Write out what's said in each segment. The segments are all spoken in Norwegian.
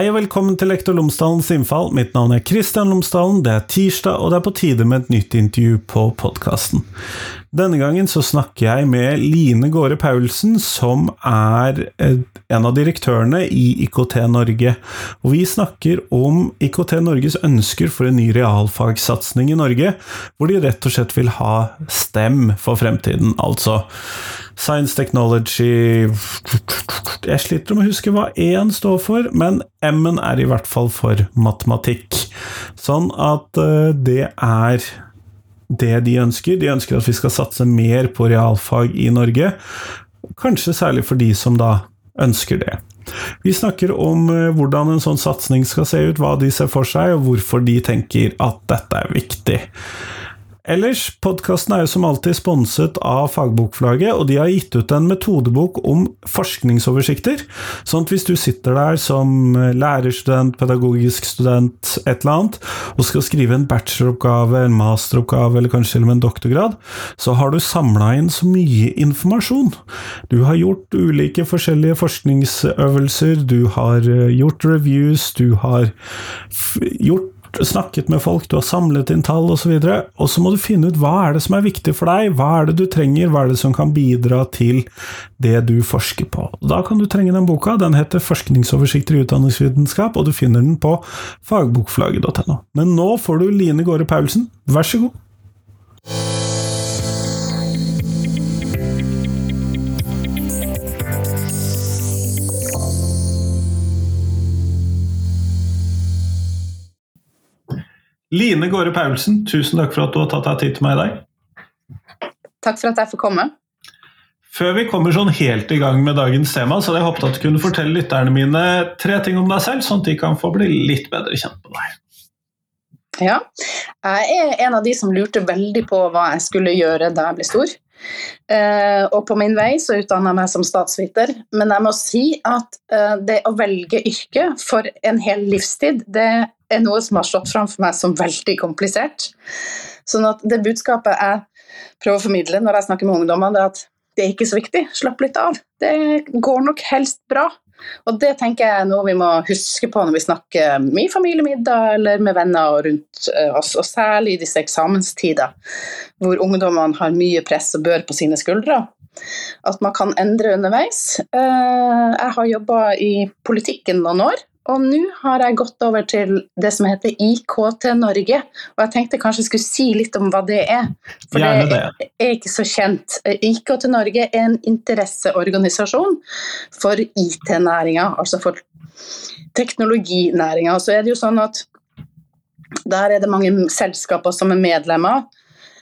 Hei og velkommen til Lektor Lomsdalens innfall. Mitt navn er Kristian Lomsdalen. Det er tirsdag, og det er på tide med et nytt intervju på podkasten. Denne gangen så snakker jeg med Line Gåre Paulsen, som er en av direktørene i IKT Norge. Og vi snakker om IKT Norges ønsker for en ny realfagssatsing i Norge, hvor de rett og slett vil ha STEM for fremtiden, altså Science Technology Jeg sliter med å huske hva E-en står for, men M-en er i hvert fall for matematikk. Sånn at uh, det er det de ønsker. De ønsker at vi skal satse mer på realfag i Norge. Kanskje særlig for de som da ønsker det. Vi snakker om uh, hvordan en sånn satsing skal se ut, hva de ser for seg, og hvorfor de tenker at dette er viktig. Ellers, podkasten er jo som alltid sponset av Fagbokflagget, og de har gitt ut en metodebok om forskningsoversikter. Sånn at hvis du sitter der som lærerstudent, pedagogisk student, et eller annet, og skal skrive en bacheloroppgave, en masteroppgave eller kanskje til og med en doktorgrad, så har du samla inn så mye informasjon. Du har gjort ulike forskjellige forskningsøvelser, du har eh, gjort reviews, du har gjort snakket med folk, du har samlet inn tall osv., og, så og så må du finne ut hva er det som er viktig for deg, hva er det du trenger, hva er det som kan bidra til det du forsker på. Da kan du trenge den boka, den heter Forskningsoversikter i utdanningsvitenskap, og du finner den på fagbokflagget.no. Men nå får du Line Gåre Paulsen, vær så god. Line Gåre Paulsen, tusen takk for at du har tatt deg tid til meg i dag. Takk for at jeg får komme. Før vi kommer sånn helt i gang med dagens tema, så hadde jeg håpet at du kunne fortelle lytterne mine tre ting om deg selv, sånn at de kan få bli litt bedre kjent med deg. Ja, jeg er en av de som lurte veldig på hva jeg skulle gjøre da jeg ble stor. Uh, og på min vei så utdanna jeg meg som statsviter, men jeg må si at uh, det å velge yrke for en hel livstid, det er noe som har stått fram for meg som veldig komplisert. Sånn at det budskapet jeg prøver å formidle når jeg snakker med ungdommer, det er at det er ikke så viktig. Slapp litt av. Det går nok helst bra. Og det tenker jeg er noe vi må huske på når vi snakker i familiemiddag eller med venner og rundt eh, oss, og særlig i disse eksamenstider, hvor ungdommene har mye press og bør på sine skuldre. At man kan endre underveis. Eh, jeg har jobba i politikken noen år, og nå har jeg gått over til det som heter IKT Norge. Og jeg tenkte kanskje jeg skulle si litt om hva det er. For Gjerne det er ikke så kjent. IKT Norge er en interesseorganisasjon for IT-næringa, altså for teknologinæringa. Og så er det jo sånn at der er det mange selskaper som er medlemmer.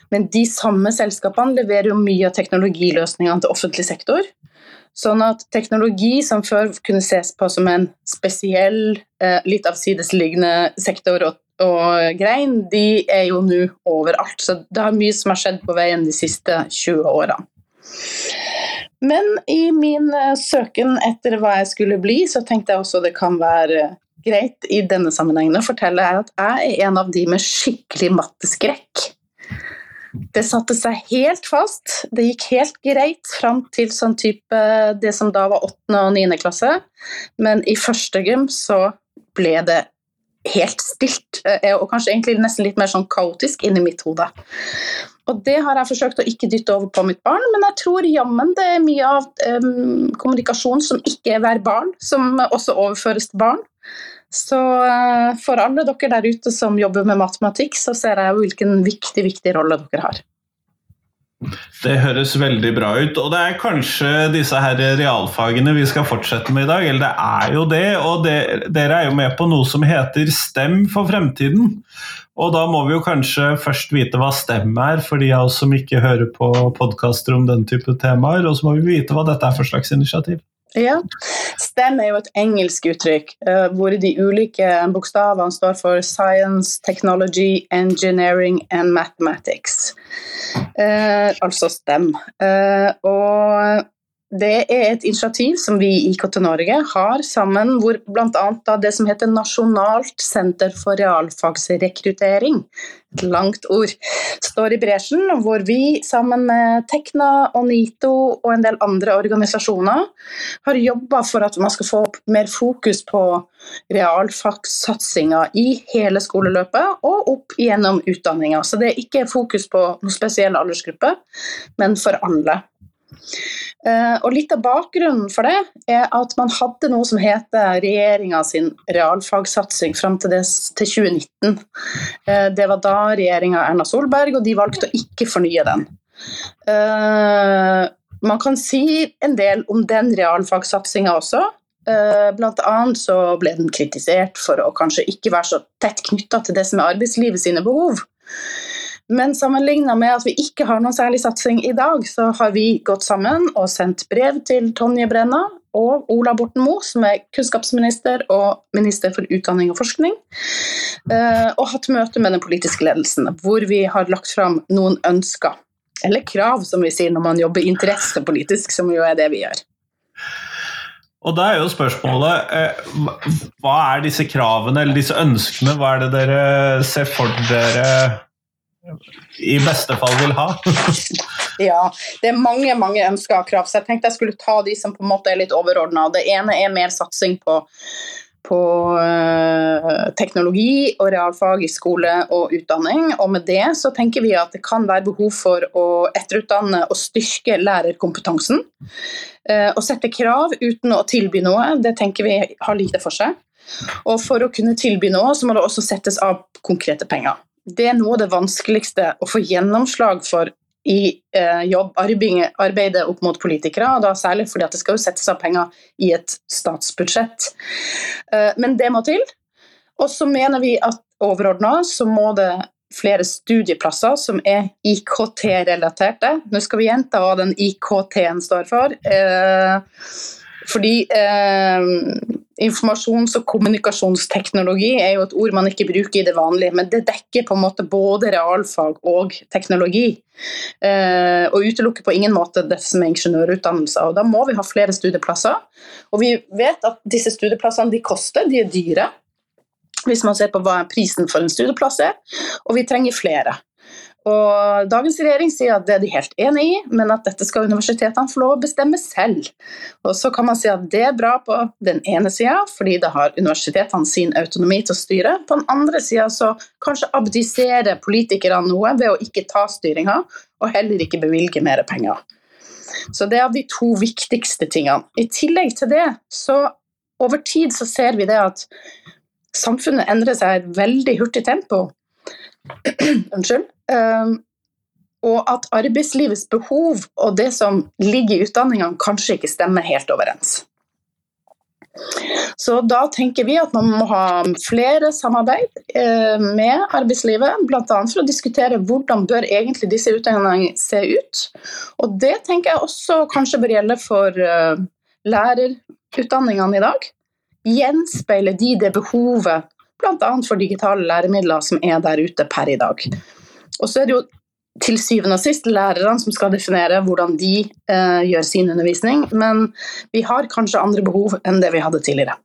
Men de samme selskapene leverer jo mye av teknologiløsningene til offentlig sektor. Sånn at teknologi som før kunne ses på som en spesiell, eh, litt avsidesliggende sektor og, og, grein, de er jo nå overalt. Så det har mye som har skjedd på veien de siste 20 årene. Men i min eh, søken etter hva jeg skulle bli, så tenkte jeg også det kan være greit i denne sammenhengen å fortelle at jeg er en av de med skikkelig matteskrekk. Det satte seg helt fast. Det gikk helt greit fram til sånn type det som da var 8. og 9. klasse. Men i første gym så ble det helt stilt, eh, og kanskje egentlig nesten litt mer sånn kaotisk inni mitt hode. Og det har jeg forsøkt å ikke dytte over på mitt barn, men jeg tror jammen det er mye av um, kommunikasjon som ikke er verbal, som også overføres til barn. Så eh, for alle dere der ute som jobber med matematikk, så ser jeg hvilken viktig, viktig rolle dere har. Det høres veldig bra ut. Og det er kanskje disse her realfagene vi skal fortsette med i dag. Eller det er jo det. Og det, dere er jo med på noe som heter STEM for fremtiden. Og da må vi jo kanskje først vite hva STEM er, for de av oss som ikke hører på podkaster om den type temaer. Og så må vi vite hva dette er for slags initiativ. Ja. STEM er jo et engelsk uttrykk uh, hvor de ulike bokstavene står for Science, Technology, Engineering and Mathematics. Uh, altså STEM. Uh, og det er et initiativ som vi i IKT Norge har sammen, hvor bl.a. det som heter Nasjonalt senter for realfagsrekruttering, et langt ord, står i bresjen. Hvor vi sammen med Tekna og NITO og en del andre organisasjoner har jobba for at man skal få mer fokus på realfagssatsinga i hele skoleløpet og opp gjennom utdanninga. Så det er ikke fokus på noen spesiell aldersgruppe, men for alle. Uh, og Litt av bakgrunnen for det er at man hadde noe som heter regjeringa sin realfagsatsing fram til, det, til 2019. Uh, det var da regjeringa Erna Solberg, og de valgte å ikke fornye den. Uh, man kan si en del om den realfagsatsinga også. Blant annet så ble den kritisert for å kanskje ikke være så tett knytta til det som er arbeidslivet sine behov. Men sammenligna med at vi ikke har noen særlig satsing i dag, så har vi gått sammen og sendt brev til Tonje Brenna og Ola Borten Moe, som er kunnskapsminister og minister for utdanning og forskning, eh, og hatt møte med den politiske ledelsen, hvor vi har lagt fram noen ønsker. Eller krav, som vi sier når man jobber interessepolitisk, som jo er det vi gjør. Og da er jo spørsmålet eh, Hva er disse kravene eller disse ønskene? Hva er det dere ser for dere i beste fall vil ha. ja, det er mange mange ønsker og krav, så jeg tenkte jeg skulle ta de som på en måte er litt overordna. Det ene er mer satsing på, på uh, teknologi og realfag i skole og utdanning. Og med det så tenker vi at det kan være behov for å etterutdanne og styrke lærerkompetansen. Uh, å sette krav uten å tilby noe, det tenker vi har lite for seg. Og for å kunne tilby noe, så må det også settes av konkrete penger det er noe av det vanskeligste å få gjennomslag for i eh, jobb, arbeidet opp mot politikere, og da særlig fordi at det skal jo settes av penger i et statsbudsjett. Eh, men det må til. Og så mener vi at overordna så må det flere studieplasser som er IKT-relaterte. Nå skal vi gjenta hva den IKT-en står for. Eh, fordi eh, informasjons- og kommunikasjonsteknologi er jo et ord man ikke bruker i det vanlige, men det dekker på en måte både realfag og teknologi. Eh, og utelukker på ingen måte det som er ingeniørutdannelser. Og da må vi ha flere studieplasser. Og vi vet at disse studieplassene de koster, de er dyre. Hvis man ser på hva prisen for en studieplass er, og vi trenger flere. Og Dagens regjering sier at det er de helt enig i, men at dette skal universitetene få lov å bestemme selv. Og Så kan man si at det er bra på den ene sida, fordi det har universitetene sin autonomi til å styre. På den andre sida så kanskje abdiserer politikerne noe ved å ikke ta styringa, og heller ikke bevilge mer penger. Så det er de to viktigste tingene. I tillegg til det, så over tid så ser vi det at samfunnet endrer seg i et veldig hurtig tempo. Unnskyld. Um, og at arbeidslivets behov og det som ligger i utdanningene, kanskje ikke stemmer helt overens. Så da tenker vi at man må ha flere samarbeid eh, med arbeidslivet, bl.a. for å diskutere hvordan bør egentlig disse utdanningene se ut. Og det tenker jeg også kanskje bør gjelde for eh, lærerutdanningene i dag. Gjenspeile de det behovet bl.a. for digitale læremidler som er der ute per i dag. Og så er det jo til syvende og sist lærerne som skal definere hvordan de eh, gjør sin undervisning, men vi har kanskje andre behov enn det vi hadde tidligere.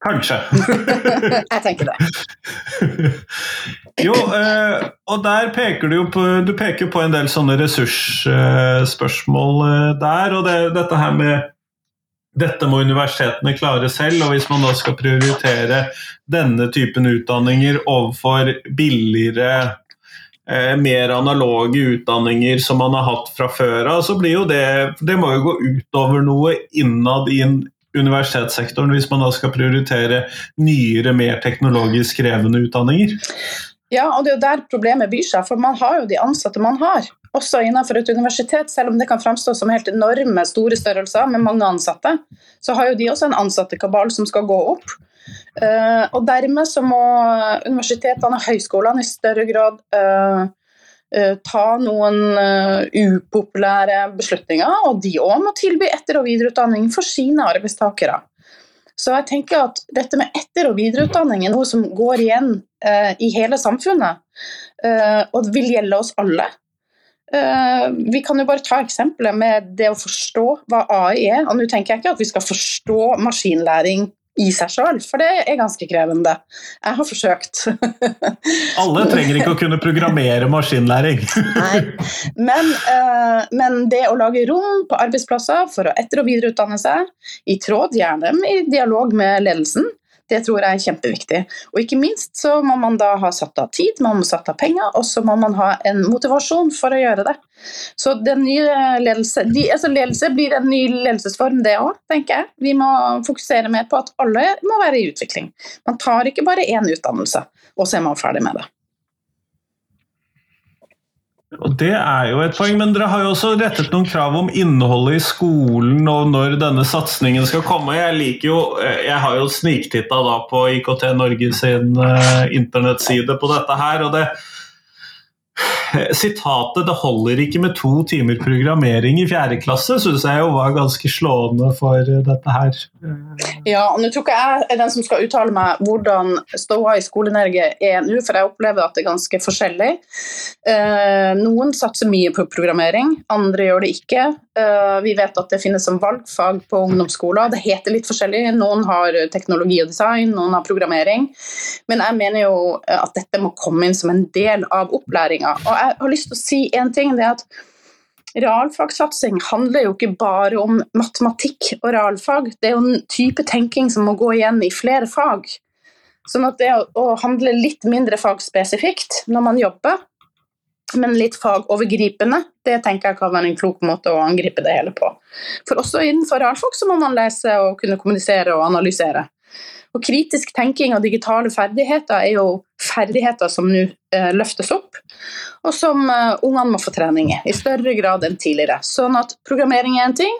Kanskje. jeg tenker det. jo, eh, og der peker du jo på, du peker på en del sånne ressursspørsmål eh, der. Og det, dette her med dette må universitetene klare selv, og hvis man da skal prioritere denne typen utdanninger overfor billigere eh, mer analoge utdanninger som man har hatt fra før av, så blir jo det Det må jo gå utover noe innad i universitetssektoren hvis man da skal prioritere nyere, mer teknologisk krevende utdanninger? Ja, og det er jo der problemet byr seg, for man har jo de ansatte man har. Også innenfor et universitet, selv om det kan framstå som helt enorme store størrelser med mange ansatte, så har jo de også en ansatte-kabal som skal gå opp. Uh, og dermed så må universitetene og høyskolene i større grad uh, uh, ta noen upopulære beslutninger, og de òg må tilby etter- og videreutdanning for sine arbeidstakere. Så jeg tenker at dette med etter- og videreutdanning er noe som går igjen i hele samfunnet, og vil gjelde oss alle. Uh, vi kan jo bare ta eksempelet med det å forstå hva AI er. Og nå tenker jeg ikke at vi skal forstå maskinlæring i seg sjøl, for det er ganske krevende. Jeg har forsøkt. Alle trenger ikke å kunne programmere maskinlæring. Nei, men, uh, men, det å lage rom på arbeidsplasser for å etter- og videreutdanne seg, i tråd gjerne i dialog med ledelsen, det tror jeg er kjempeviktig. Og ikke minst så må man da ha satt av tid, man må satt av penger, og så må man ha en motivasjon for å gjøre det. Så ledelse, de, altså ledelse blir en ny ledelsesform, det òg, tenker jeg. Vi må fokusere mer på at alle må være i utvikling. Man tar ikke bare én utdannelse, og så er man ferdig med det. Og Det er jo et poeng, men dere har jo også rettet noen krav om innholdet i skolen og når denne satsingen skal komme. Jeg liker jo, eh, jeg har jo sniktitta da på IKT Norge sin uh, internettside på dette her. og det Sitatet 'det holder ikke med to timer programmering i fjerde klasse' syns jeg jo var ganske slående for dette her. Ja, og nå tror ikke jeg er den som skal uttale meg hvordan ståa i Skole-Norge er nå, for jeg opplever at det er ganske forskjellig. Eh, noen satser mye på programmering, andre gjør det ikke. Eh, vi vet at det finnes som valgfag på ungdomsskoler. Det heter litt forskjellig. Noen har teknologi og design, noen har programmering. Men jeg mener jo at dette må komme inn som en del av opplæringa. Og jeg har lyst til å si en ting. det at Realfagsatsing handler jo ikke bare om matematikk og realfag. Det er jo en type tenking som må gå igjen i flere fag. Sånn at det å handle litt mindre fagspesifikt når man jobber, men litt fagovergripende, det tenker jeg kan være en klok måte å angripe det hele på. For også innenfor realfag så må man lese og kunne kommunisere og analysere. Og kritisk tenking og digitale ferdigheter er jo ferdigheter som nå eh, løftes opp, og som eh, ungene må få trening i i større grad enn tidligere. Sånn at programmering er en ting.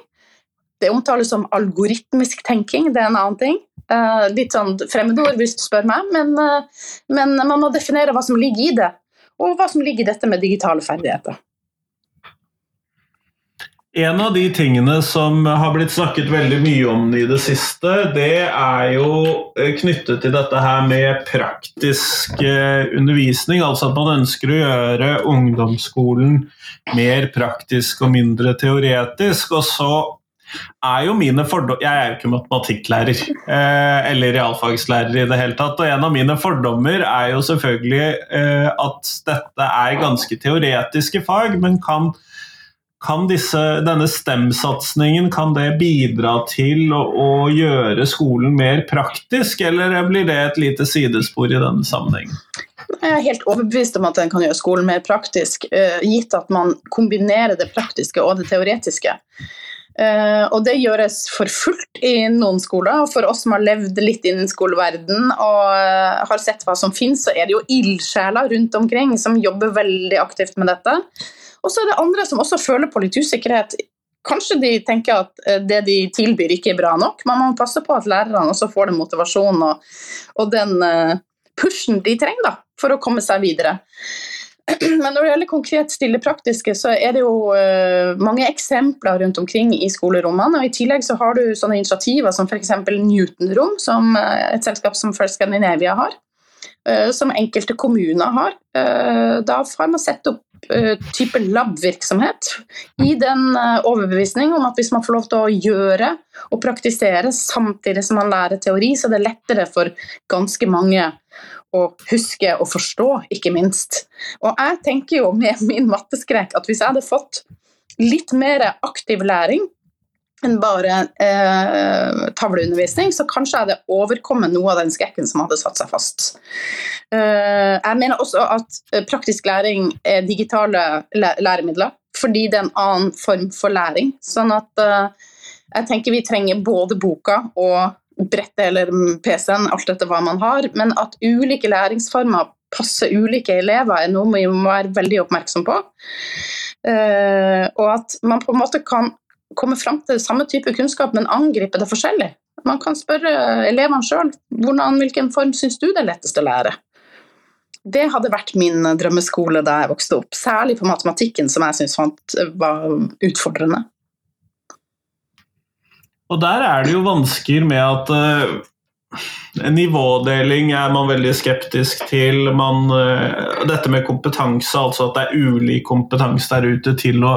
Det omtales som algoritmisk tenking, det er en annen ting. Eh, litt sånn fremmedord hvis du spør meg, men, eh, men man må definere hva som ligger i det, og hva som ligger i dette med digitale ferdigheter. En av de tingene som har blitt snakket veldig mye om i det siste, det er jo eh, knyttet til dette her med praktisk eh, undervisning. Altså at man ønsker å gjøre ungdomsskolen mer praktisk og mindre teoretisk. Og så er jo mine fordommer Jeg er jo ikke matematikklærer eh, eller realfagslærer i det hele tatt. Og en av mine fordommer er jo selvfølgelig at dette er ganske teoretiske fag, men kan kan disse, denne STEM-satsingen bidra til å, å, gjøre skolen mer praktisk, eller blir det et lite sidespor i denne sammenhengen? Jeg er helt overbevist om at den kan gjøre skolen mer praktisk, uh, gitt at man kombinerer det praktiske og det teoretiske. Uh, og det gjøres for fullt i noen skoler. og For oss som har levd litt innen skoleverden og uh, har sett hva som finnes, så er det jo ildsjeler rundt omkring som jobber veldig aktivt med dette. Og så er det andre som også føler på litt usikkerhet. Kanskje de tenker at eh, det de tilbyr ikke er bra nok, men man må passe på at lærerne også får den motivasjonen og, og den uh, pushen de trenger da, for å komme seg videre. Men når det gjelder konkret stille praktiske, så er det jo uh, mange eksempler rundt omkring i skolerommene. og I tillegg så har du sånne initiativer som f.eks. Newton-rom, som et selskap som First Scandinavia har. Som enkelte kommuner har. Da har man sett opp Eh, type lab-virksomhet i den eh, overbevisning om at hvis man får lov til å gjøre og praktisere samtidig som man lærer teori, så er det lettere for ganske mange å huske og forstå, ikke minst. Og jeg tenker jo med min matteskrek at hvis jeg hadde fått litt mer aktiv læring enn bare eh, tavleundervisning, så kanskje jeg hadde overkommet noe av den skrekken som hadde satt seg fast. Eh, jeg mener også at eh, praktisk læring er digitale læremidler, fordi det er en annen form for læring. Sånn at eh, jeg tenker vi trenger både boka og brettet eller PC-en, alt etter hva man har, men at ulike læringsformer passer ulike elever, er noe vi må være veldig oppmerksom på. Uh, og at man på en måte kan komme fram til samme type kunnskap, men angripe det forskjellig. Man kan spørre elevene sjøl hvilken form syns du det er lettest å lære. Det hadde vært min drømmeskole da jeg vokste opp, særlig på matematikken, som jeg syntes var utfordrende. Og der er det jo vansker med at uh, Nivådeling er man veldig skeptisk til. Man, uh, dette med kompetanse, altså at det er ulik kompetanse der ute til å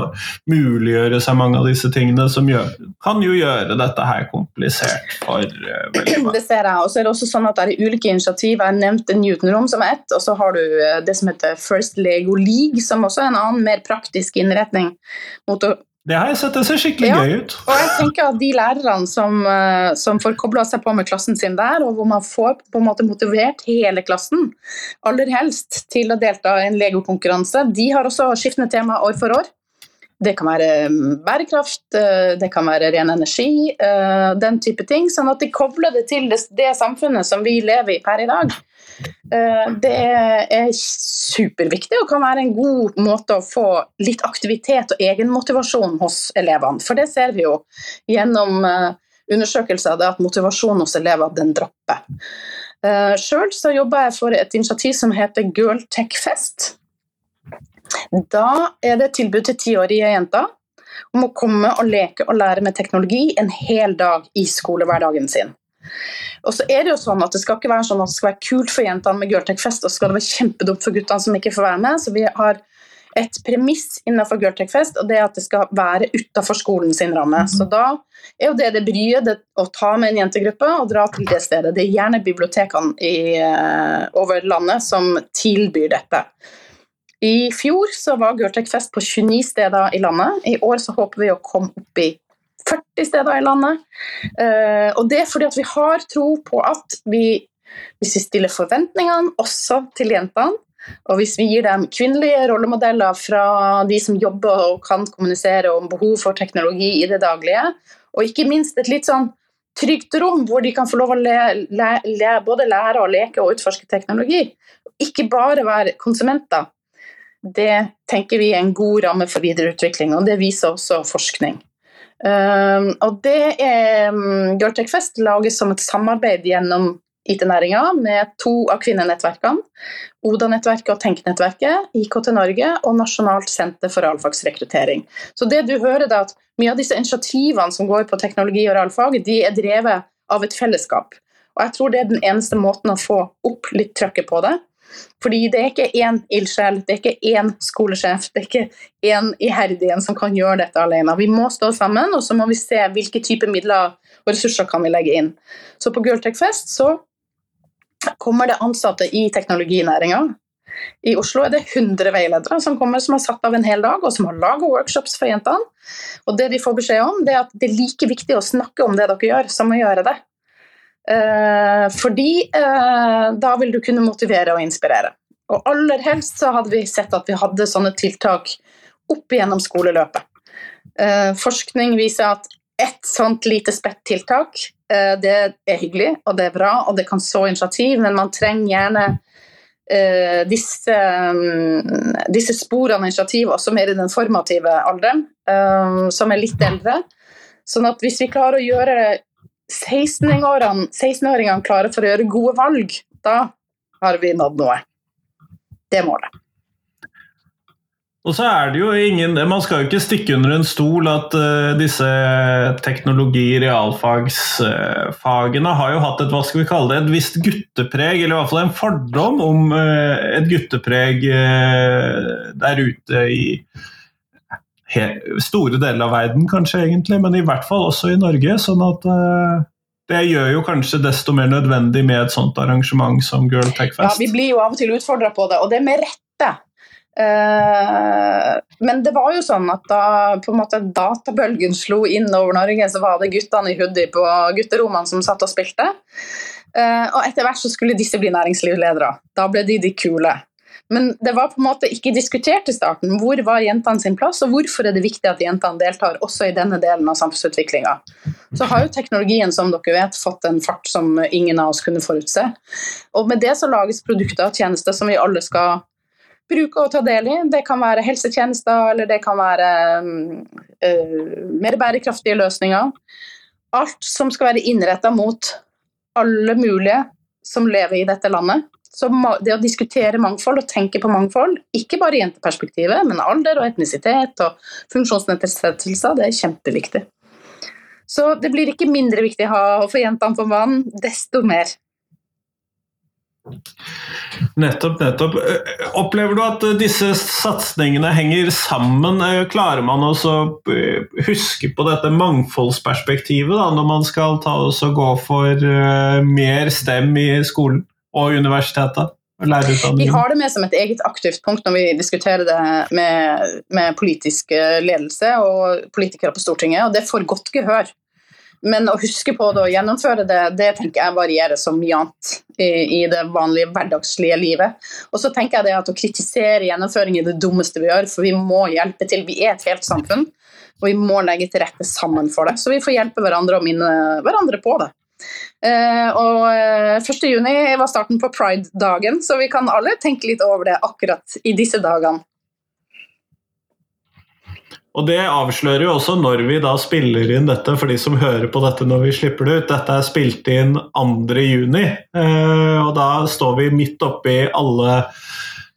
muliggjøre seg mange av disse tingene, som gjør, kan jo gjøre dette her komplisert for uh, veldig mange. Det ser jeg. Og så er det også sånn at det er ulike initiativ. Jeg nevnte Newton-rom som ett, og så har du det som heter First Lego League, som også er en annen, mer praktisk innretning mot å det har jeg sett, det ser skikkelig ja, gøy ut. Og jeg tenker at De lærerne som, eh, som får kobla seg på med klassen sin der, og hvor man får på en måte motivert hele klassen, aller helst til å delta i en legokonkurranse, de har også skiftende tema år for år. Det kan være mm, bærekraft, eh, det kan være ren energi, eh, den type ting. Sånn at de kobler det til det, det samfunnet som vi lever i per i dag. Eh, det er superviktig og kan være en god måte å få litt aktivitet og egenmotivasjon hos elevene. For det ser vi jo gjennom eh, undersøkelser at motivasjonen hos elever den dropper. Eh, Sjøl jobber jeg for et initiativ som heter Girl Tech Fest. Da er det tilbud til tiårige jenter om å komme og leke og lære med teknologi en hel dag i skolehverdagen sin. Og så er Det jo sånn at det skal ikke være sånn at det skal være kult for jentene med Girltech-fest, og så skal det være kjempedumt for guttene som ikke får være med. Så vi har et premiss innenfor Girltech-fest, og det er at det skal være utafor skolen sin ramme. Mhm. Så da er jo det det bryet det å ta med en jentegruppe og dra til det stedet. Det er gjerne bibliotekene i, uh, over landet som tilbyr dette. I fjor så var Girltech-fest på 29 steder i landet. I år så håper vi å komme opp i 40 steder i landet. Uh, og det er fordi at vi har tro på at vi, hvis vi stiller forventningene også til jentene, og hvis vi gir dem kvinnelige rollemodeller fra de som jobber og kan kommunisere om behov for teknologi i det daglige, og ikke minst et litt sånn trygt rom hvor de kan få lov å le, le, le, både lære og leke og utforske teknologi, ikke bare være konsumenter, det tenker vi er en god ramme for videreutvikling, og det viser også forskning. Um, og det er um, Girltech Fest lages som et samarbeid gjennom IT-næringa med to av kvinnenettverkene. ODA-nettverket og Tenk-nettverket, IKT Norge og Nasjonalt senter for realfagsrekruttering. Så det du hører da, at Mye av disse initiativene som går på teknologi og realfag, de er drevet av et fellesskap. Og jeg tror det er den eneste måten å få opp litt trøkket på det. Fordi det er ikke én ildsjel, det er ikke én skolesjef, det er ikke én iherdig en som kan gjøre dette alene. Vi må stå sammen, og så må vi se hvilke typer midler og ressurser kan vi legge inn. Så på Girltech Fest så kommer det ansatte i teknologinæringa. I Oslo er det 100 veiledere som kommer som har satt av en hel dag, og som har laga workshops for jentene. Og det de får beskjed om, det er at det er like viktig å snakke om det dere gjør, som å gjøre det. Eh, fordi eh, da vil du kunne motivere og inspirere. Og aller helst så hadde vi sett at vi hadde sånne tiltak opp igjennom skoleløpet. Eh, forskning viser at ett sånt lite spett tiltak, det er hyggelig og det er bra, og det kan så initiativ, men man trenger gjerne disse, um, disse sporene av initiativ også mer i den formative alderen, som er litt eldre. Sånn at hvis vi klarer å gjøre 16-åringene 16 klarer for å gjøre gode valg, da har vi nådd noe. Det er målet. Og så er det jo ingen Man skal jo ikke stikke under en stol at uh, disse teknologi- realfagsfagene uh, har jo hatt et hva skal vi kalle det, et visst guttepreg, eller i hvert fall en fordom om uh, et guttepreg der ute i store deler av verden, kanskje egentlig, men i hvert fall også i Norge. sånn at uh, det gjør jo kanskje desto mer nødvendig med et sånt arrangement som Girl Tech Fest. Ja, vi blir jo av og til utfordra på det, og det med rette. Uh, men det var jo sånn at da på en måte databølgen slo inn over Norge, så var det guttene i hoodie på gutterommene som satt og spilte. Uh, og etter hvert så skulle disse bli næringslivsledere. Da ble de de kule. Men det var på en måte ikke diskutert i starten. Hvor var jentene sin plass, og hvorfor er det viktig at jentene deltar også i denne delen av samfunnsutviklinga? Så har jo teknologien som dere vet, fått en fart som ingen av oss kunne forutse. Og med det så lages produkter og tjenester som vi alle skal bruke og ta del i. Det kan være helsetjenester, eller det kan være uh, mer bærekraftige løsninger. Alt som skal være innretta mot alle mulige som lever i dette landet. Så det å diskutere mangfold og tenke på mangfold, ikke bare jenteperspektivet, men alder og etnisitet og funksjonsnedsettelser, det er kjempeviktig. Så det blir ikke mindre viktig å få jentene på banen, desto mer. Nettopp, nettopp. Eh, opplever du at eh, disse satsingene henger sammen? Eh, klarer man å huske på dette mangfoldsperspektivet da, når man skal gå for mer STEM i skolen og universitetet? Vi har det med som et eget aktivt punkt når vi diskuterer det med, med politisk ledelse og politikere på Stortinget, og det får godt gehør. Men å huske på det og gjennomføre det, det tenker jeg varierer så mye annet i, i, det vanlige hverdagslige livet. Og så tenker jeg det at å kritisere gjennomføring er det dummeste vi gjør, for vi må hjelpe til. Vi er et helt samfunn, og vi må legge til rette sammen for det. Så vi får hjelpe hverandre og minne hverandre på det. Uh, og 1. Eh, juni var starten på pride-dagen, så vi kan alle tenke litt over det akkurat i disse dagene. Og det avslører jo også når vi da spiller inn dette, for de som hører på dette når vi slipper det ut. Dette er spilt inn 2.6, eh, og da står vi midt oppi alle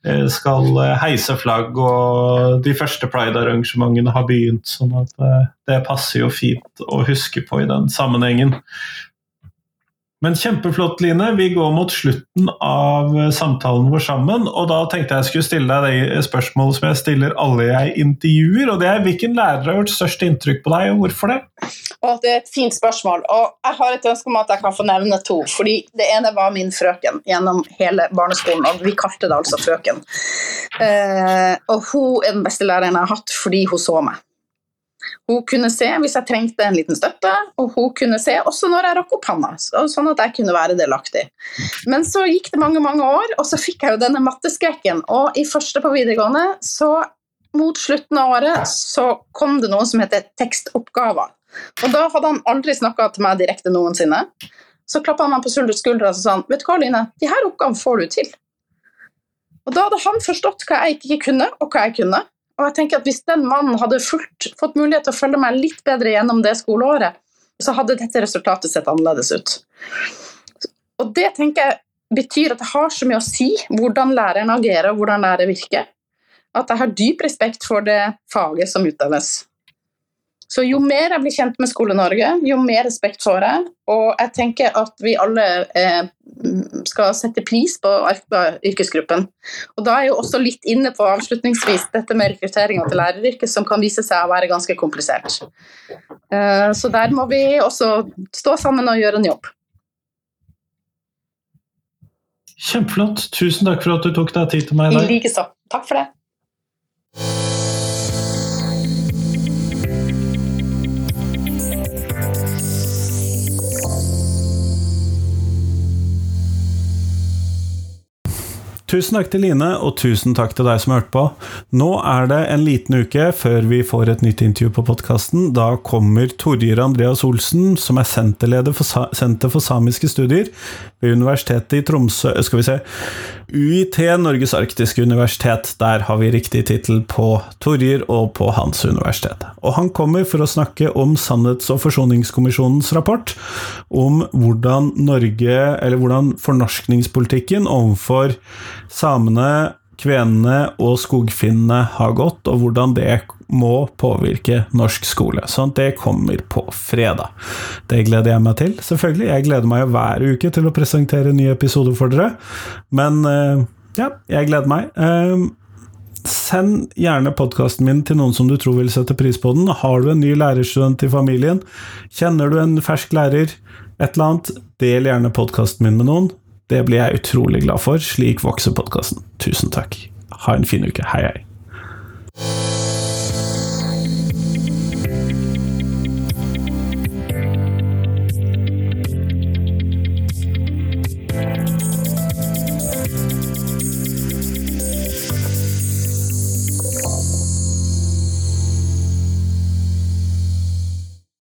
eh, skal heise flagg, og de første pride-arrangementene har begynt. sånn at eh, det passer jo fint å huske på i den sammenhengen. Men kjempeflott, Line. Vi går mot slutten av samtalen vår sammen. Og da tenkte jeg skulle stille deg det spørsmålet som jeg stiller alle jeg intervjuer. Og det er hvilken lærer har gjort størst inntrykk på deg, og hvorfor det? Og det er et fint spørsmål. Og jeg har et ønske om at jeg kan få nevne to. fordi det ene var min frøken gjennom hele barneskolen, og vi kalte det altså frøken. Eh, og hun er den beste læreren jeg har hatt fordi hun så meg. Hun kunne se hvis jeg trengte en liten støtte, og hun kunne se også når jeg rakk opp handa, sånn at jeg kunne være delaktig. Men så gikk det mange mange år, og så fikk jeg jo denne matteskrekken. Og i første på videregående, så mot slutten av året, så kom det noe som heter tekstoppgaver. Og da hadde han aldri snakka til meg direkte noensinne. Så klappa han meg på skuldra og sa vet du hva, Line, de her oppgavene får du til. Og da hadde han forstått hva jeg ikke kunne, og hva jeg kunne. Og jeg tenker at Hvis den mannen hadde fulgt, fått mulighet til å følge meg litt bedre gjennom det skoleåret, så hadde dette resultatet sett annerledes ut. Og Det tenker jeg betyr at det har så mye å si hvordan læreren agerer og hvordan læreren virker. At jeg har dyp respekt for det faget som utøves. Så jo mer jeg blir kjent med Skole-Norge, jo mer respekt får jeg. Og jeg tenker at vi alle eh, skal sette pris på yrkesgruppen. Og da er jeg jo også litt inne på avslutningsvis dette med rekrutteringa til læreryrket, som kan vise seg å være ganske komplisert. Eh, så der må vi også stå sammen og gjøre en jobb. Kjempeflott. Tusen takk for at du tok deg tid til meg i dag. I likeså. Takk for det. Tusen takk til Line, og tusen takk til deg som hørte på. Nå er det en liten uke før vi får et nytt intervju på podkasten. Da kommer Torjir Andreas Olsen, som er senterleder for Senter for samiske studier ved Universitetet i Tromsø Skal vi se UiT, Norges arktiske universitet. Der har vi riktig tittel på Torjer og på hans universitet. Og han kommer for å snakke om Sannhets- og forsoningskommisjonens rapport om hvordan Norge, eller hvordan fornorskningspolitikken overfor samene, kvenene og skogfinnene har gått, og hvordan det må påvirke norsk skole. Sånn det kommer på fredag. Det gleder jeg meg til, selvfølgelig. Jeg gleder meg hver uke til å presentere nye episoder for dere. Men eh, ja, jeg gleder meg. Eh, send gjerne podkasten min til noen som du tror vil sette pris på den. Har du en ny lærerstudent i familien? Kjenner du en fersk lærer? Et eller annet? Del gjerne podkasten min med noen. Det blir jeg utrolig glad for. Slik vokser podkasten. Tusen takk. Ha en fin uke. Hei, hei.